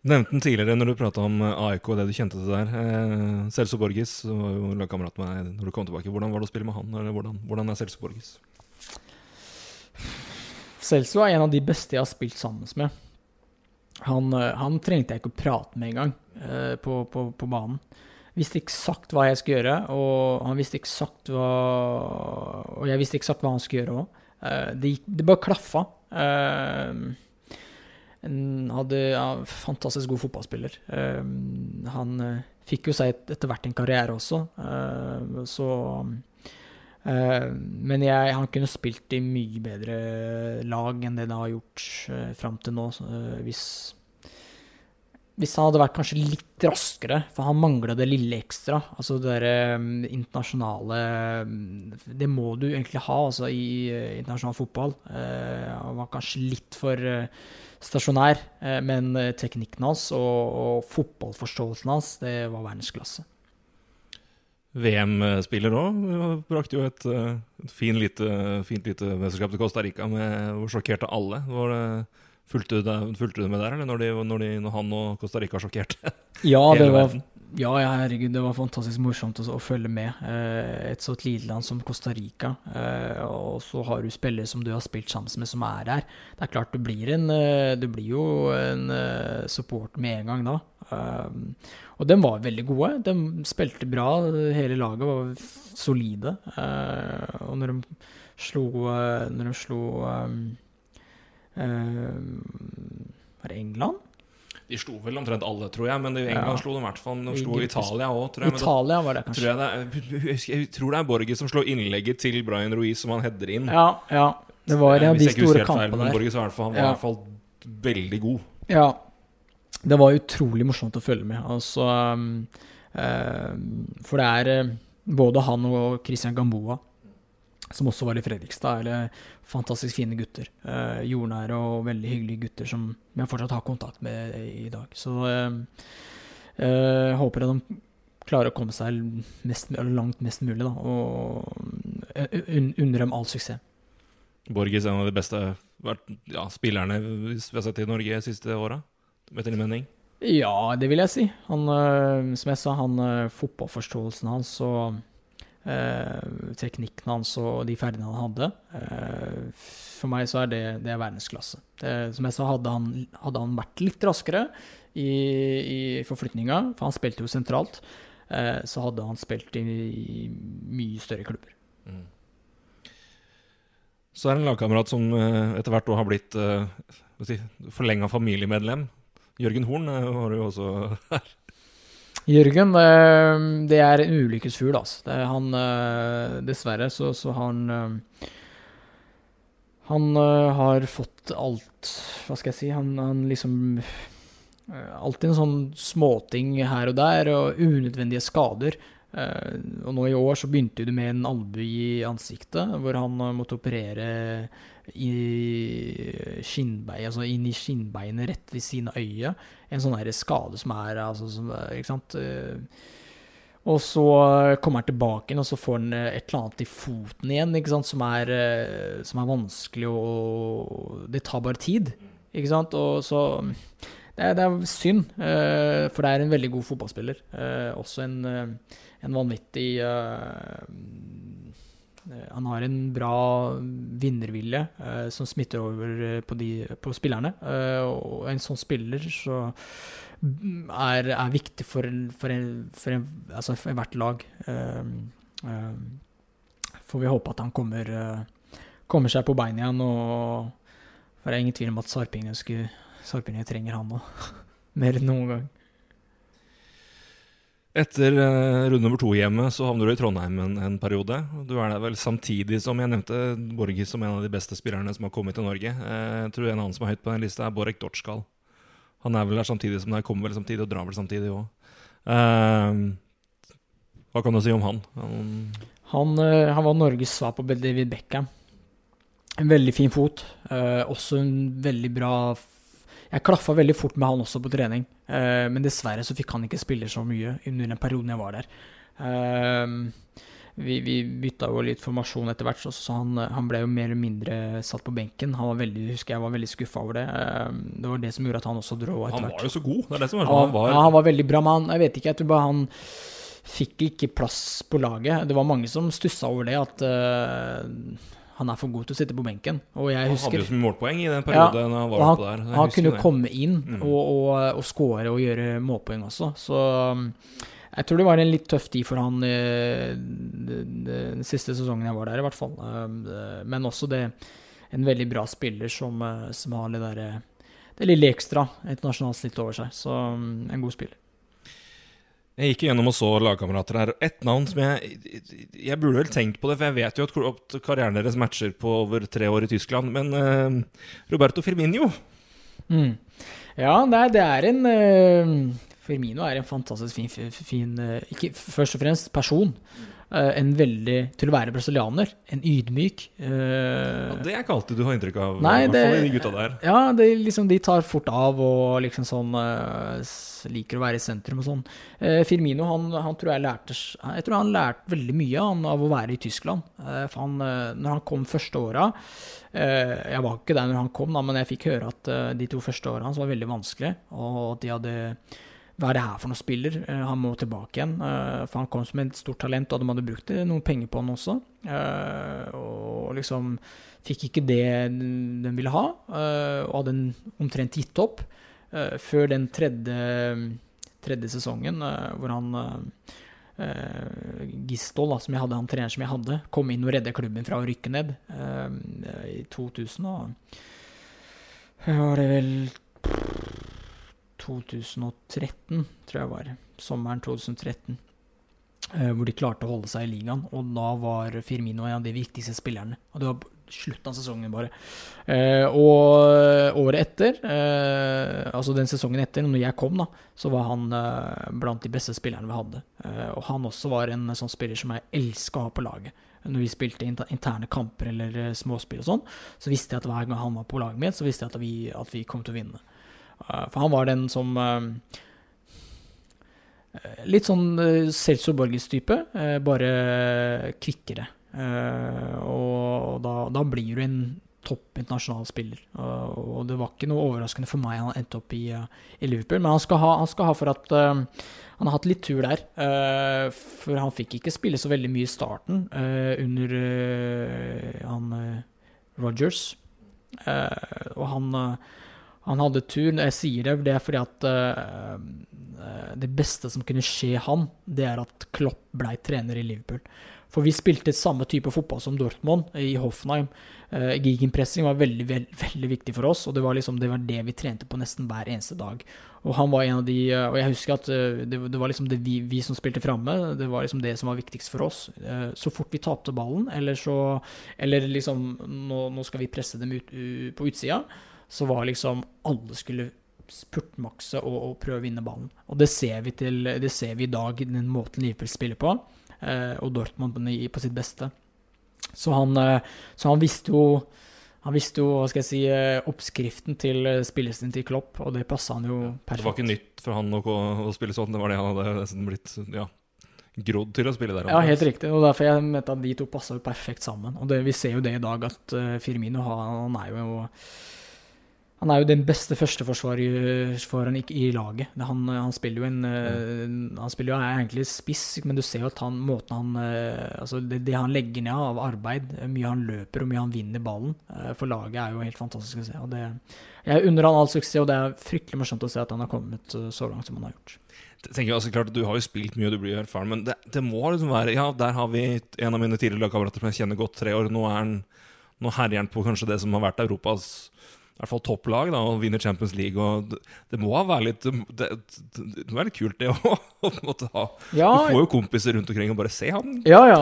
Nevnte den tidligere når du prata om eh, AIK og det du kjente til der. Eh, Celso Borgis var jo lagkamerat med deg når du kom tilbake. Hvordan var det å spille med han? Eller hvordan, hvordan er Celso Borgis? Celso er en av de beste jeg har spilt sammen med. Han, eh, han trengte jeg ikke å prate med engang eh, på, på, på banen. Visste eksakt hva jeg skulle gjøre, og han visste eksakt hva Og jeg visste eksakt hva han skulle gjøre òg. det, det bare klaffa. En hadde ja, fantastisk god fotballspiller. Uh, han eh, fikk jo seg et, etter hvert en karriere også, uh, så uh, men jeg, han kunne spilt i mye bedre lag enn det det har gjort uh, fram til nå. hvis, hvis han hadde vært kanskje litt raskere, for han mangla det lille ekstra. Altså det derre internasjonale Det må du egentlig ha altså, i internasjonal fotball. Han var kanskje litt for stasjonær, eh, men eh, teknikken hans og, og fotballforståelsen hans, det var verdensklasse. VM-spiller òg. Brakte jo et, eh, et fin lite, fint lite mesterskap til Costa Rica med, hvor sjokkerte alle. Var det, fulgte, du, det, fulgte du med der, eller når, de, når, de, når han og Costa Rica sjokkerte? Ja, det var verden. Ja, herregud, det var fantastisk morsomt å, følge med. Eh, et så lite land som Costa Rica, eh, og så har du spillere som du har spilt sammen med, som er her. Det er klart du blir en eh, Du blir jo en support med en gang da. Og de var veldig gode. De spilte bra. Hele laget var solide. Og når de slo Når de slo Var det England? De slo vel omtrent alle, tror jeg, men England Ja. slo de i hvert fall. De slo Italia òg, tror jeg. Italia var det, tror kanskje. jeg, det er, jeg tror det er Borges som slår innlegget til Brian Ruiz, som han header inn. Ja, ja. Det var en av de store helt der. kampene men. Borges var i hvert fall, Ja. i hvert fall veldig god. Ja. Det var utrolig morsomt å følge med. Altså um, eh, For det er eh, både han og Christian Gamboa, som også var i Fredrikstad, eller fantastisk fine gutter. Eh, jordnære og veldig hyggelige gutter som jeg fortsatt har kontakt med i dag. Så eh, eh, håper at de klarer å komme seg mest, eller langt mest mulig, da. Og eh, un unner dem all suksess. Borges er en av de beste ja, spillerne vi har sett i Norge de siste åra, etter din mening. Ja, det vil jeg si. Han, øh, som jeg sa, han øh, fotballforståelsen hans og øh, teknikken hans og de ferdene han hadde Eh, For meg så er det, det er verdensklasse. Det, som jeg sa, hadde han, hadde han vært litt raskere i, i forflytninga, for han spilte jo sentralt, eh, så hadde han spilt i, i mye større klubber. Så er det en lagkamerat som eh, etter hvert har blitt uh, si, forlenga familiemedlem. Jørgen Horn var jo også Jørgen, øh, det er en ulykkesfugl, altså. Han øh, Dessverre så, så han øh, Han har fått alt Hva skal jeg si? Han, han liksom Alltid en sånn småting her og der, og unødvendige skader. Eh, og nå i år så begynte det med en albue i ansiktet, hvor han måtte operere i skinnbein, altså inn i skinnbeinet rett ved siden av øyet. En sånn her skade som er altså, som, Ikke sant? Eh, Og så kommer han tilbake igjen, og så får han eh, et eller annet i foten igjen, ikke sant? Som, er, eh, som er vanskelig og Det tar bare tid, ikke sant? Og så Det er, det er synd, for det er en veldig god fotballspiller. Også en, en vanvittig Han har en bra vinnervilje eh, som smitter over eh, på, de, på spillerne. Eh, og en sånn spiller så er, er viktig for, for, en, for, en, altså for hvert lag. Eh, eh, får vi håpe at han kommer, eh, kommer seg på beina igjen. Og, for det er ingen tvil om at Sarpingene trenger han nå. Mer enn noen gang. Etter eh, runde nummer to hjemme så havner du i Trondheim en, en periode. Du er der vel samtidig som jeg nevnte Borgis som en av de beste spillerne som har kommet til Norge. Eh, jeg tror en annen som er høyt på den lista, er Borek Dortskal. Han er vel der samtidig som deg, kommer vel samtidig og drar vel samtidig òg. hva kan du si om han? han Han, eh, han var Norges svar på David Beckham. En veldig fin fot. Uh, også en veldig bra f- Jeg klaffa veldig fort med han også på trening, uh, men dessverre så fikk han ikke spille så mye under den perioden jeg var der. Uh, vi, vi bytta jo litt formasjon etter hvert, så, så han, han ble jo mer eller mindre satt på benken. Han var veldig, husker jeg var veldig skuffa over det. Eh, det var det som gjorde at han også dro Han var jo så god. Det det som Han, sånn. Han var, ja, han var veldig bra, men han, jeg vet ikke, jeg tror bare han fikk ikke plass på laget. Det var mange som stussa over det, at eh, han er for god til å sitte på benken. Og jeg husker, han hadde jo mye målpoeng i den perioden han var oppe der. Han kunne det. komme inn Mm. og, og, og score og gjøre målpoeng også. Så um, jeg tror det var en litt tøff tid for han eh, den, siste sesongen jeg var der, i hvert fall. Um, Men også det en veldig bra spiller som, eh, som har det derre det lille ekstra internasjonalt snitt over seg. Så um, en god spiller. Jeg gikk gjennom og så lagkamerater her. Et navn som jeg Jeg burde vel tenkt på det, for jeg vet jo at karrieren deres matcher på over tre år i Tyskland. Men uh, Roberto Firmino Mm. Ja, er, det er en uh, Firmino er en fantastisk fin, fin, eh, ikke, Først og fremst person. Eh, en veldig Til å være brasilianer. En ydmyk. eh, ja, Det er ikke alltid du har inntrykk av. Nei, det- de gutta der. Ja, det, liksom, de tar fort av og liksom sånn eh, Liker å være i sentrum og sånn. Firmino, han, han tror jeg lærte Jeg tror han lærte veldig mye han, av å være i Tyskland. For han, når han kom første åra Jeg var ikke der når han kom, da, men jeg fikk høre at de to første åra hans var veldig vanskelig, og at de hadde hva er det her for noen spiller? Eh, han må tilbake igjen. eh, for han kom som et stort talent, og de hadde brukt noen penger på han også. Eh, og liksom fikk ikke det de ville ha, og hadde en omtrent gitt opp. før den tredje, tredje sesongen, hvor han uh, Gistol, da, som jeg hadde, han treneren som jeg hadde, kom inn og redde klubben fra å rykke ned uh, i 2000. Og var det vel 2013, tror jeg var. Sommeren 2013. eh, hvor de klarte å holde seg i ligaen. Og da var Firmino en av de viktigste spillerne. Og det var slutten av sesongen, bare. Eh, og året etter, eh, altså den sesongen etter, når jeg kom, da, så var han blant de beste spillerne vi hadde. Og han også var en sånn spiller som jeg elska å ha på laget. Når vi spilte interne kamper eller småspill og sånn, så visste jeg at hver gang han var på laget mitt, så visste jeg at vi, at vi kom til å vinne. Eh, For han var den som eh, eh, Litt sånn Celso Borges-type, bare kvikkere. Og da, da blir du en topp internasjonal spiller. Og, det var ikke noe overraskende for meg han endte opp i, i Liverpool, men han skal ha, han skal ha for at uh, han har hatt litt tur der. Uh, for han fikk ikke spille så veldig mye i starten uh, under han Rogers. Og han han hadde tur. Jeg sier det, det er fordi at eh, eh, det beste som kunne skje han, det er at Klopp blei trener i Liverpool. For vi spilte samme type fotball som Dortmund i Hoffenheim. Uh, Gegenpressing var veldig, veld, veldig viktig for oss, og det var, liksom, det var det vi trente på nesten hver eneste dag. Og han var en av de uh, Og jeg husker at eh, det, det var liksom det vi, vi som spilte framme, det var liksom det som var viktigst for oss. Eh, så fort vi tapte ballen, eller så Eller liksom Nå, nå skal vi presse dem ut, på utsida så var liksom alle skulle spurtmakse og, og prøve å vinne ballen. Og det ser vi, til, det ser vi i dag, den måten Liverpool spiller på, eh, og Dortmund på, sitt beste. Så han, eh, så han visste jo han visste jo hva skal jeg si, eh, oppskriften til spillelsen til Klopp, og det passa han jo perfekt. Det var ikke nytt for han å, å spille sånn. Det var det han hadde nesten blitt ja, grodd til å spille der. Ja, helt riktig. Og derfor jeg mente at de to passa jo perfekt sammen. Og det, vi ser jo det i dag, at Firmino han er jo han er jo den beste førsteforsvareren i, laget. Han, han spiller jo en mm. Han spiller jo egentlig spiss, men du ser jo at han, måten han eh, Altså det, det han legger ned av arbeid, eh, mye han løper og mye han vinner ballen for laget, er jo helt fantastisk å se. Og det, jeg unner han all suksess, og det er fryktelig morsomt å se at han har kommet så langt som han har gjort. Jeg altså klart Du har jo spilt mye, og du blir erfaren, men det, det må liksom være Ja, der har vi en av mine tidligere lagkamerater som jeg kjenner godt, tre år. Nå er han Nå herjer han på kanskje det som har vært Europas i hvert fall topplag, da, og vinner Champions League. og Det, det må være litt det, det, det må være litt kult, det òg. Ja, Du får jo kompiser rundt omkring og bare se han Ja, ja.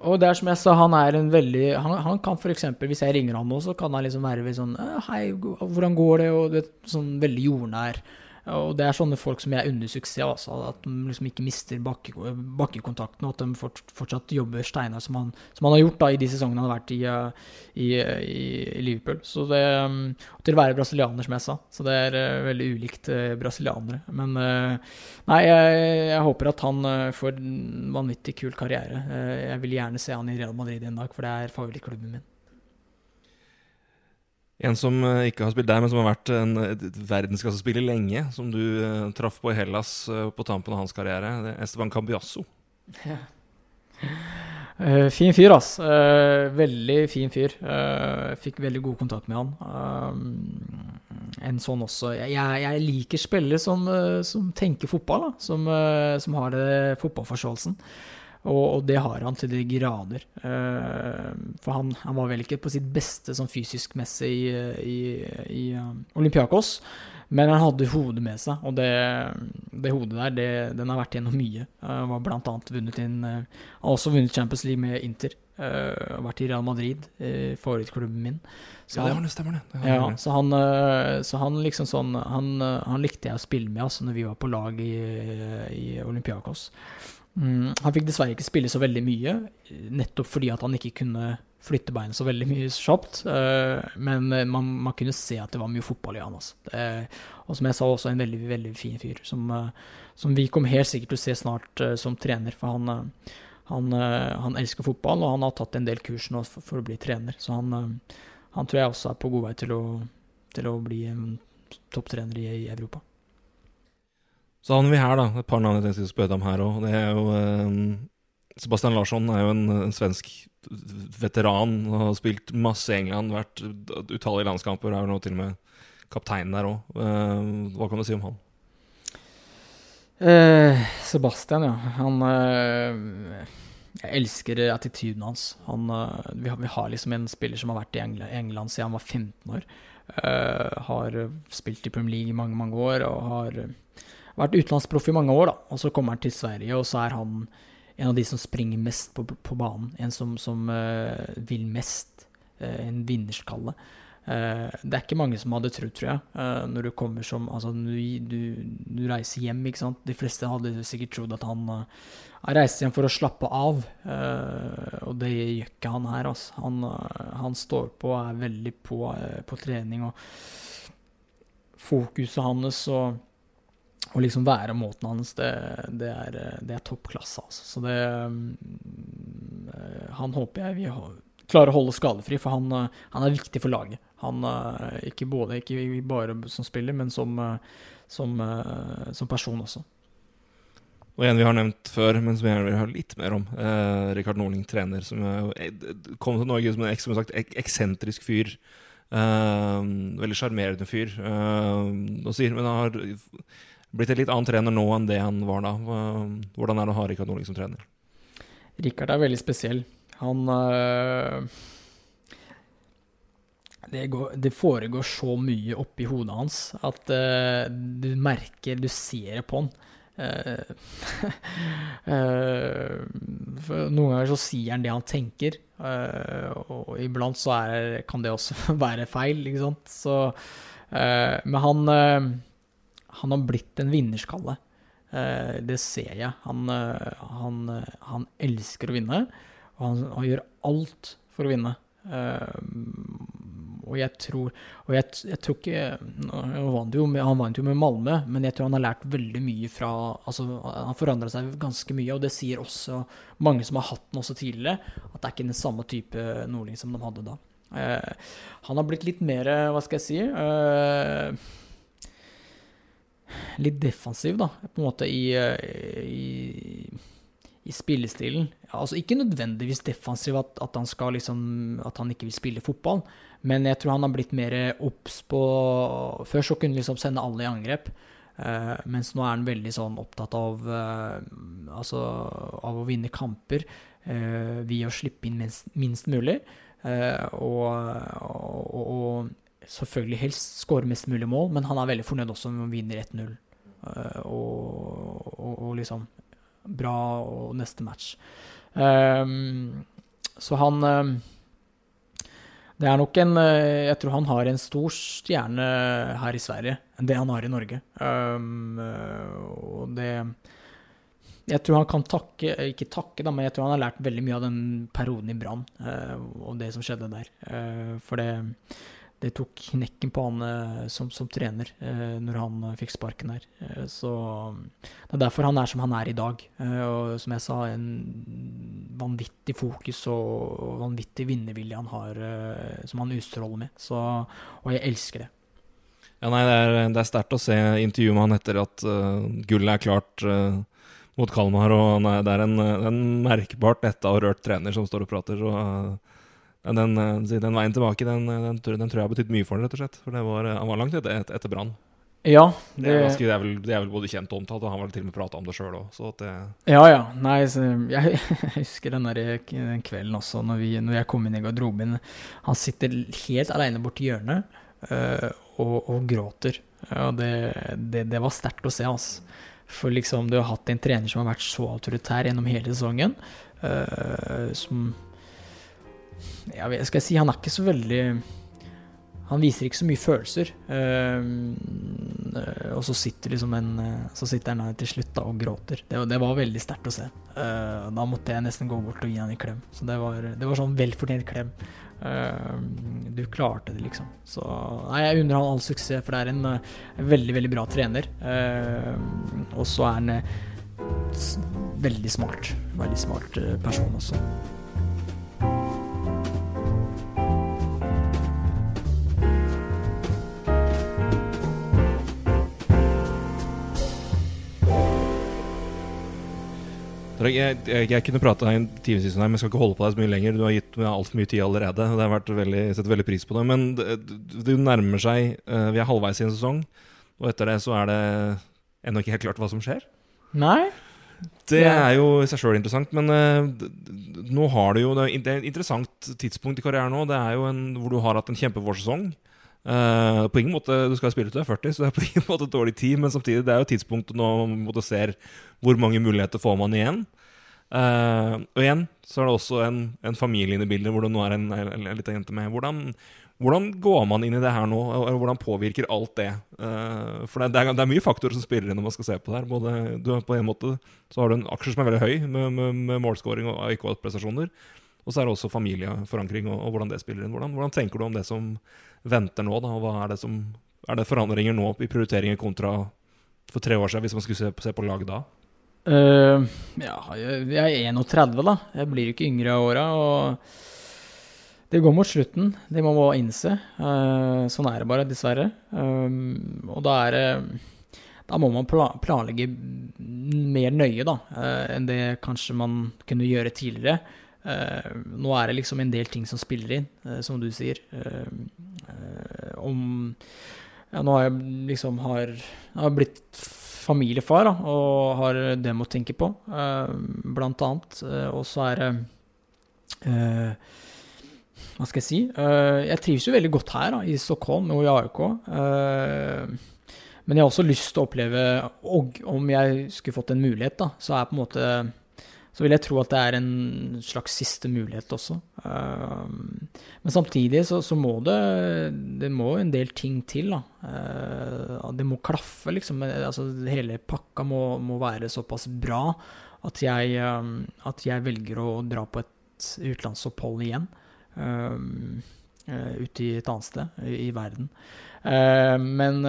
Og det er som jeg sa, han er en veldig Han, han kan f.eks. Hvis jeg ringer han nå, så kan han liksom være sånn «Eh, Hei, hvordan går det? Og det, sånn veldig jordnær. Og det er sånne folk som jeg unner suksess, altså. At de liksom ikke mister bakke, bakkekontakten, og at de fort, fortsatt jobber steinar som, som han har gjort da i de sesongene han har vært i, eh, i, i, Liverpool. Så det um, Til å være brasilianer, som jeg sa. Så det er eh, veldig ulikt eh, brasilianere. Men Nei, jeg, jeg håper at han får en vanvittig kul karriere. Jeg vil gjerne se han i Real Madrid en dag, for det er favorittklubben min. En som eh, ikke har spilt der, men som har vært en verdensklassespiller lenge, som du uh, traff på i Hellas uh, på tampen av hans karriere, det er Esteban Cambiasso. Eh, fin fyr, ass. Veldig fin fyr. Fikk veldig god kontakt med han. En sånn også Jeg, jeg liker spillere som, som tenker fotball, da. Som, som har det fotballforståelsen. Og, det har han til de grader. Eh, for han, han var vel ikke på sitt beste sånn fysisk messig i, i, i um, Olympiakos, men han hadde hodet med seg, og det, det hodet der, det, den har vært gjennom mye. Han var blant annet vunnet inn eh, har også vunnet Champions League med Inter. Uh, vært i Real Madrid, uh, favorittklubben min. Så Ja, det han- var det, stemmer det. det. har ja, jeg. så han, uh, så han liksom sånn Han, han likte jeg å spille med altså, når vi var på lag i, i Olympiakos. Mm, han fikk dessverre ikke spille så veldig mye, nettopp fordi at han ikke kunne flytte beina så veldig mye kjapt. øh, men øh, man, man kunne se at det var mye fotball i han. Altså. Det, og som jeg sa, også en veldig veldig fin fyr, som, øh, som vi kommer helt sikkert til å se snart som trener. For han, han, han elsker fotball, og han har tatt en del kurs nå for, for å bli trener. Så han tror jeg også er på god vei til å, til å bli topptrener i, i Europa. Så havner vi her, da. Et par navn jeg tenkte jeg skulle spørre deg om her òg. Det er jo eh, Sebastian Larsson er jo en, en, svensk veteran. Har spilt masse i England, vært utallige landskamper. Er jo nå til og med kaptein der òg. Eh, hva kan du si om han? Eh, Sebastian, ja. Han eh, Jeg elsker attityden hans. Han, eh, vi, har, vi, har, liksom en spiller som har vært i England, England siden han var 15 år. Eh, har spilt i Premier League i mange, mange år og har vært utenlandsproff i mange år. da, Og så kommer han til Sverige, og så er han en av de som springer mest på, på banen. En som, som uh, vil mest. Uh, en vinnerskalle. Uh, det er ikke mange som hadde trodd, tror jeg, når du kommer som Altså, du, du, du, reiser hjem, ikke sant. De fleste hadde sikkert trodd at han reiste reist hjem for å slappe av, og det gjør ikke han her, altså. Han, han står på og er veldig på på trening, og fokuset hans og å liksom være måten hans, det, det, er, det er topp altså. Så det øh, Han håper jeg vi klarer å holde skadefri, for han, øh, han er viktig for laget. Han øh, ikke, både, ikke bare som spiller, men som, som, som, person også. Og en vi har nevnt før, men som jeg vil høre litt mer om. Eh, Rikard Norling, trener, som kom til Norge som en som sagt, eksentrisk fyr. Eh, veldig sjarmerende fyr. Eh, sier, men han har blitt en litt annen trener nå enn det han var da. Hvordan er det å ha Rikard Norling som trener? Rikard er veldig spesiell. Han øh, det, går, det, foregår så mye oppi hodet hans at øh, du merker Du ser det på han. Uh, noen ganger så sier han det han tenker, og iblant så er, kan det også være feil, ikke sant. Så, men han han har blitt en vinnerskalle. Eh, det ser jeg. Han, eh, han, eh, han, elsker å vinne, og han, han, gjør alt for å vinne. og jeg tror Og jeg, jeg tror ikke vant jo, Han vant jo med Malmö, men jeg tror han har lært veldig mye fra altså, Han forandra seg ganske mye, og det sier også mange som har hatt den også tidligere, at det er ikke den samme type Nordling som de hadde da. han har blitt litt mer, hva skal jeg si litt defensiv, da, på en måte, i, eh, i, i spillestilen. Altså ikke nødvendigvis defensiv at, at, han skal liksom At han ikke vil spille fotball, men jeg tror han har blitt mer obs på Før så kunne han liksom sende alle i angrep. Uh, mens nå er han veldig sånn opptatt av uh, Altså av å vinne kamper uh, via å slippe inn minst, minst mulig. Og, og, og, selvfølgelig helst skåre mest mulig mål, men han er veldig fornøyd også med å vinne 1-0. Uh, og, og, og, liksom Bra og neste match. Um, så han um, Det er nok en uh, Jeg tror han har en stor stjerne her i Sverige enn det han har i Norge. Um, og det jeg tror han kan takke, ikke takke, da, men jeg tror han har lært veldig mye av den perioden i Brann og det som skjedde der. for det det tok knekken på han eh, som, som, trener eh, når han eh, fikk sparken her. så Det er derfor han er som han er i dag. og som jeg sa, en vanvittig fokus og, vanvittig vinnervilje han har, som han utstråler med. Så, og jeg elsker det. Ja, nei, Det er, er sterkt å se intervjuet med han etter at uh, gullet er klart uh, mot Kalmar. og nei, Det er en, en merkbart netta og rørt trener som står og prater. så... Uh, den, eh, den, veien tilbake den, eh, den, den, tror jeg har betydd mye for ham, rett og slett. For var, eh, han var langt etter, etter brann. Ja, det, det, er ganske, det, er vel, det, er vel, både kjent og omtalt, og han var til og med prata om det sjøl òg. Ja, ja. Nei, jeg, jeg, husker den, der, den kvelden også, når, vi, når jeg kom inn i garderoben. Han sitter helt aleine borti hjørnet øh, og, og, gråter. Ja, det, det, var sterkt å se, altså. For liksom, du har hatt en trener som har vært så autoritær gjennom hele sesongen, øh, som jeg skal si, han er ikke så veldig Han viser ikke så mye følelser. Uh, og så sitter liksom en Så sitter han til slutt da og gråter. Det, det var veldig sterkt å se. Uh, da måtte jeg nesten gå bort og gi han en klem. Så det var, det var sånn velfortjent klem. Uh, du klarte det, liksom. Så nei, jeg unner han all suksess, for det er en, en veldig, veldig bra trener. og så er han veldig smart. Veldig smart person også. Jeg, jeg, jeg kunne prata en time siden, men jeg skal ikke holde på deg så mye lenger. Du har gitt meg altfor mye tid allerede. Det har vært veldig, setter veldig pris på det. Men det, det nærmer seg eh, Vi er halvveis i en sesong, og etter det så er det ennå ikke helt klart hva som skjer. Nei? Det er jo i seg sjøl interessant, men eh, nå har du jo Det det er et interessant tidspunkt i karrieren nå. Det er jo en, hvor du har hatt en kjempevårsesong. Eh, på ingen måte Du skal spille til du er 40, så det er på ingen måte dårlig tid, men samtidig det er jo et tidspunkt nå man måtte ser hvor mange muligheter får man igjen. Uh, og igjen så er det også en, en familie inne i bildet, hvor det nå er en, en, en liten jente med. Hvordan, hvordan går man inn i det her nå, og hvordan påvirker alt det? Uh, for det, det, er, det er mye faktorer som spiller inn når man skal se på det her. Både, du, på en måte så har du en aksjer som er veldig høy, med, med, med målscoring og IK-prestasjoner. Og så er det også familieforankring og, og hvordan det spiller inn. Hvordan, hvordan tenker du om det som venter nå, da? Og hva er det som Er det forandringer nå i prioriteringer kontra for tre år siden, hvis man skulle se, se på lag da? Uh, ja, jeg er 31, da. Jeg blir ikke yngre av åra. Og det går mot slutten, det må man innse. Uh, sånn er det bare, dessverre. Uh, og da er det Da må man planlegge mer nøye, da, enn det kanskje man kunne gjøre tidligere. Nå er det liksom en del ting som spiller inn, som du sier. Eh, om Ja, nå har jeg liksom har, har blitt familiefar, da, og har dem å tenke på, eh, blant annet. Eh, og så er det eh, Hva skal jeg si? Eh, jeg trives jo veldig godt her, da, i Stockholm og i AIK. Eh, men jeg har også lyst til å oppleve Og om jeg skulle fått en mulighet, da, så er på en måte så vil jeg tro at det er en slags siste mulighet også. Eh, men samtidig så, så må det Det må en del ting til, da. Eh, det må klaffe, liksom. Altså, hele pakka må, må være såpass bra at jeg, eh, at jeg velger å dra på et utenlandsopphold igjen. Eh, ute i et annet sted i, verden. Men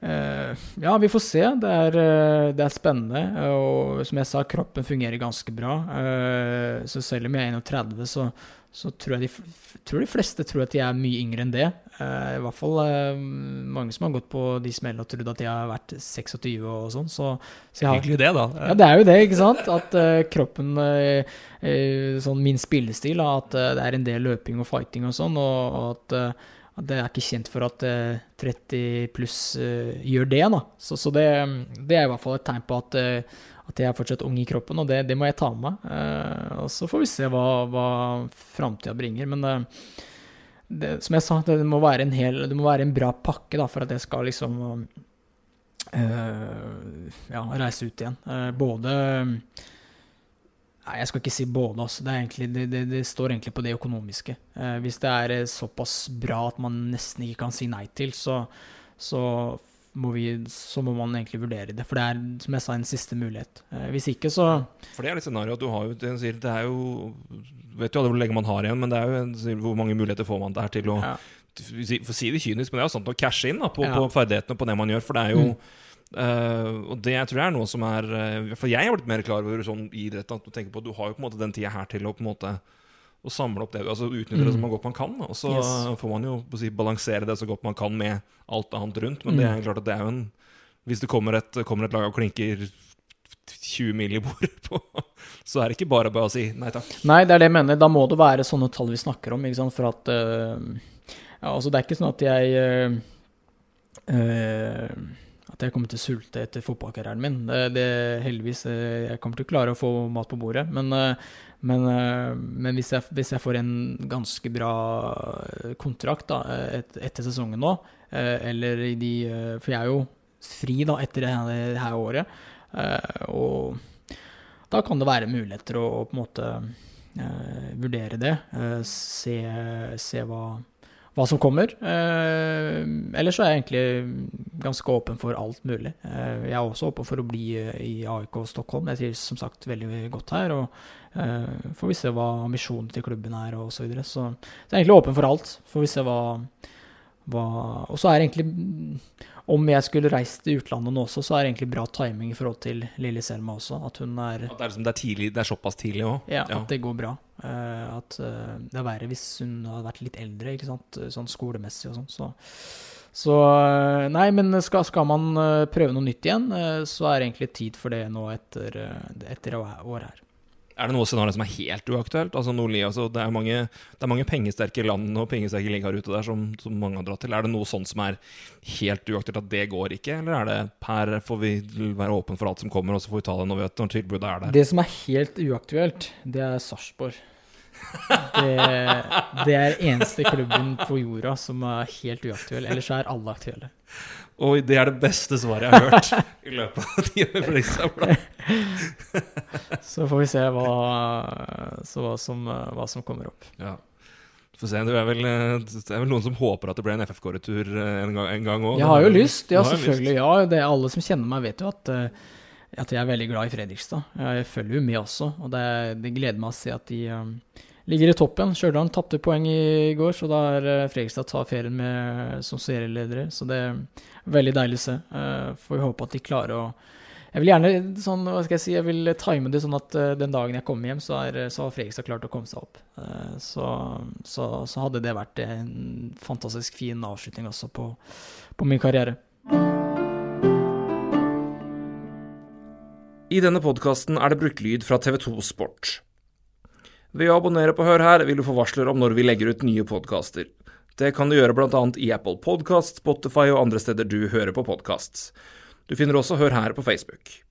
ja, vi får se. Det er, eh, det er spennende. Og som jeg sa, kroppen fungerer ganske bra. Eh, så selv om jeg er 31, så, så tror jeg de, tror de fleste tror at jeg er mye yngre enn det. Eh, I hvert fall eh, mange som har gått på de smellene og trodd at jeg har vært 26 og sånn. Så, så jeg har, Hyggelig det, da. ja, det er jo det, ikke sant? At eh, kroppen eh, eh, Sånn min spillestil, at eh, det er en del løping og fighting og sånn, og, eh, at det er ikke kjent for at eh, 30 pluss eh, gjør det, da. Så, så det, det er i hvert fall et tegn på at, eh, at jeg er fortsatt ung i kroppen, og det, det må jeg ta med meg. Eh, og så får vi se hva, hva framtida bringer. Men eh, det, som jeg sa, det må være en hel må være en bra pakke da, for at jeg skal liksom uh, ja, reise ut igjen. Uh, både Nei, jeg skal ikke si både, altså. Det, egentlig, det, det, det står egentlig på det økonomiske. Eh, hvis det er eh, såpass bra at man nesten ikke kan si nei til, så, så, må vi, så må man egentlig vurdere det. For det er, som jeg sa, en siste mulighet. Eh, hvis ikke, så For det er litt scenarioet. at du har jo det, sier, det er jo Vet jo alle hvor lenge man har igjen, men det er jo en, hvor mange muligheter får man der til å ja. For å si det kynisk, men det er jo sånn å cashe inn da, på, Ja. på ferdighetene på det man gjør. For det er jo Mm. Eh, Og det jeg tror jeg er noe som er uh, For jeg har blitt mer klar over sånn i idretten at du tenker på at du har jo på en måte den tida her til å på en måte å samle opp det, altså utnytte det Mm. så godt man kan. Og så Yes. får man jo si, balansere det så godt man kan med alt annet rundt. Men det Mm. er klart at det er jo en Hvis det kommer et, kommer et lag og klinker 20 mil i bordet på, så er det ikke bare bare å si nei takk. Nei, det er det jeg mener. Da må det være sånne tall vi snakker om. Ikke sant? For at uh, ja, altså Det er ikke sånn at jeg uh, eh, At jeg kommer til å sulte etter fotballkarrieren min. Det, det Heldigvis. eh, jeg kommer til å klare å få mat på bordet. Men, eh, men, eh, men hvis, jeg, hvis jeg får en ganske bra kontrakt da, et, etter sesongen nå, eller i de For jeg er jo fri da etter det her, året. og da kan det være muligheter å, å på en måte vurdere det. se se hva, hva som kommer. Eh, ellers så er jeg egentlig ganske åpen for alt mulig. Eh, jeg er også åpen for å bli eh, i AIK Stockholm. Jeg trives som sagt veldig godt her. og eh, Får vi se hva ambisjonen til klubben er og så videre. Så, så jeg er egentlig åpen for alt. Får vi se hva, hva Og så er det egentlig Om jeg skulle reist til utlandet nå også, så er det egentlig bra timing i forhold til lille Selma også. At hun er At det er, liksom, det er, tidlig, det er såpass tidlig òg. ja, at det går bra. Eh, at eh, det er verre hvis hun hadde vært litt eldre, ikke sant? sånn skolemessig og sånn. Så, Så eh, Nei, men skal, skal man prøve noe nytt igjen, så er det egentlig tid for det nå etter, etter år her. Er det noe scenario som er helt uaktuelt? Altså, Nordli, altså, det, er mange, det er mange pengesterke land og pengesterke ligaer ute der som, som, mange har dratt til. Er det noe sånt som er helt uaktuelt at det går ikke, eller er det per får vi være åpen for alt som kommer, og så får vi ta det når, vi vet, når tilbudet er der? Det som er helt uaktuelt, det er Sarpsborg. Det, det, er eneste klubben på jorda som er helt uaktuell. Ellers er alle aktuelle. Oi, det er det beste svaret jeg har hørt i løpet av tiden for Riksdagbladet. så får vi se hva, hva, som, hva som, kommer opp. Ja. Får se, det er, vel, det er, vel, noen som håper at det ble en FFK-retur en gang òg? Jeg har jo lyst, ja selvfølgelig. Ja, det er alle som kjenner meg, vet jo at, eh, at jeg er veldig glad i Fredrikstad. Jeg følger jo med også, og det, det gleder meg å se at de ligger i toppen. Stjørdal tapte poeng i går, så da er eh, Fredrikstad tar ferien med, som serieledere. Så det er veldig deilig å se. Uh, får vi håpe at de klarer å Jeg vil gjerne sånn, hva skal jeg si, jeg vil time det sånn at den dagen jeg kommer hjem, så, er, så har Fredrikstad klart å komme seg opp. Så, så, så, hadde det vært en fantastisk fin avslutning også på, på min karriere. I denne podkasten er det brukt lyd fra TV2 Sport. Ved å abonnere på Hør her vil du få varsler om når vi legger ut nye podkaster. Det kan du gjøre bl.a. i Apple Podkast, Spotify og andre steder du hører på podkast. Du finner også Hør her på Facebook.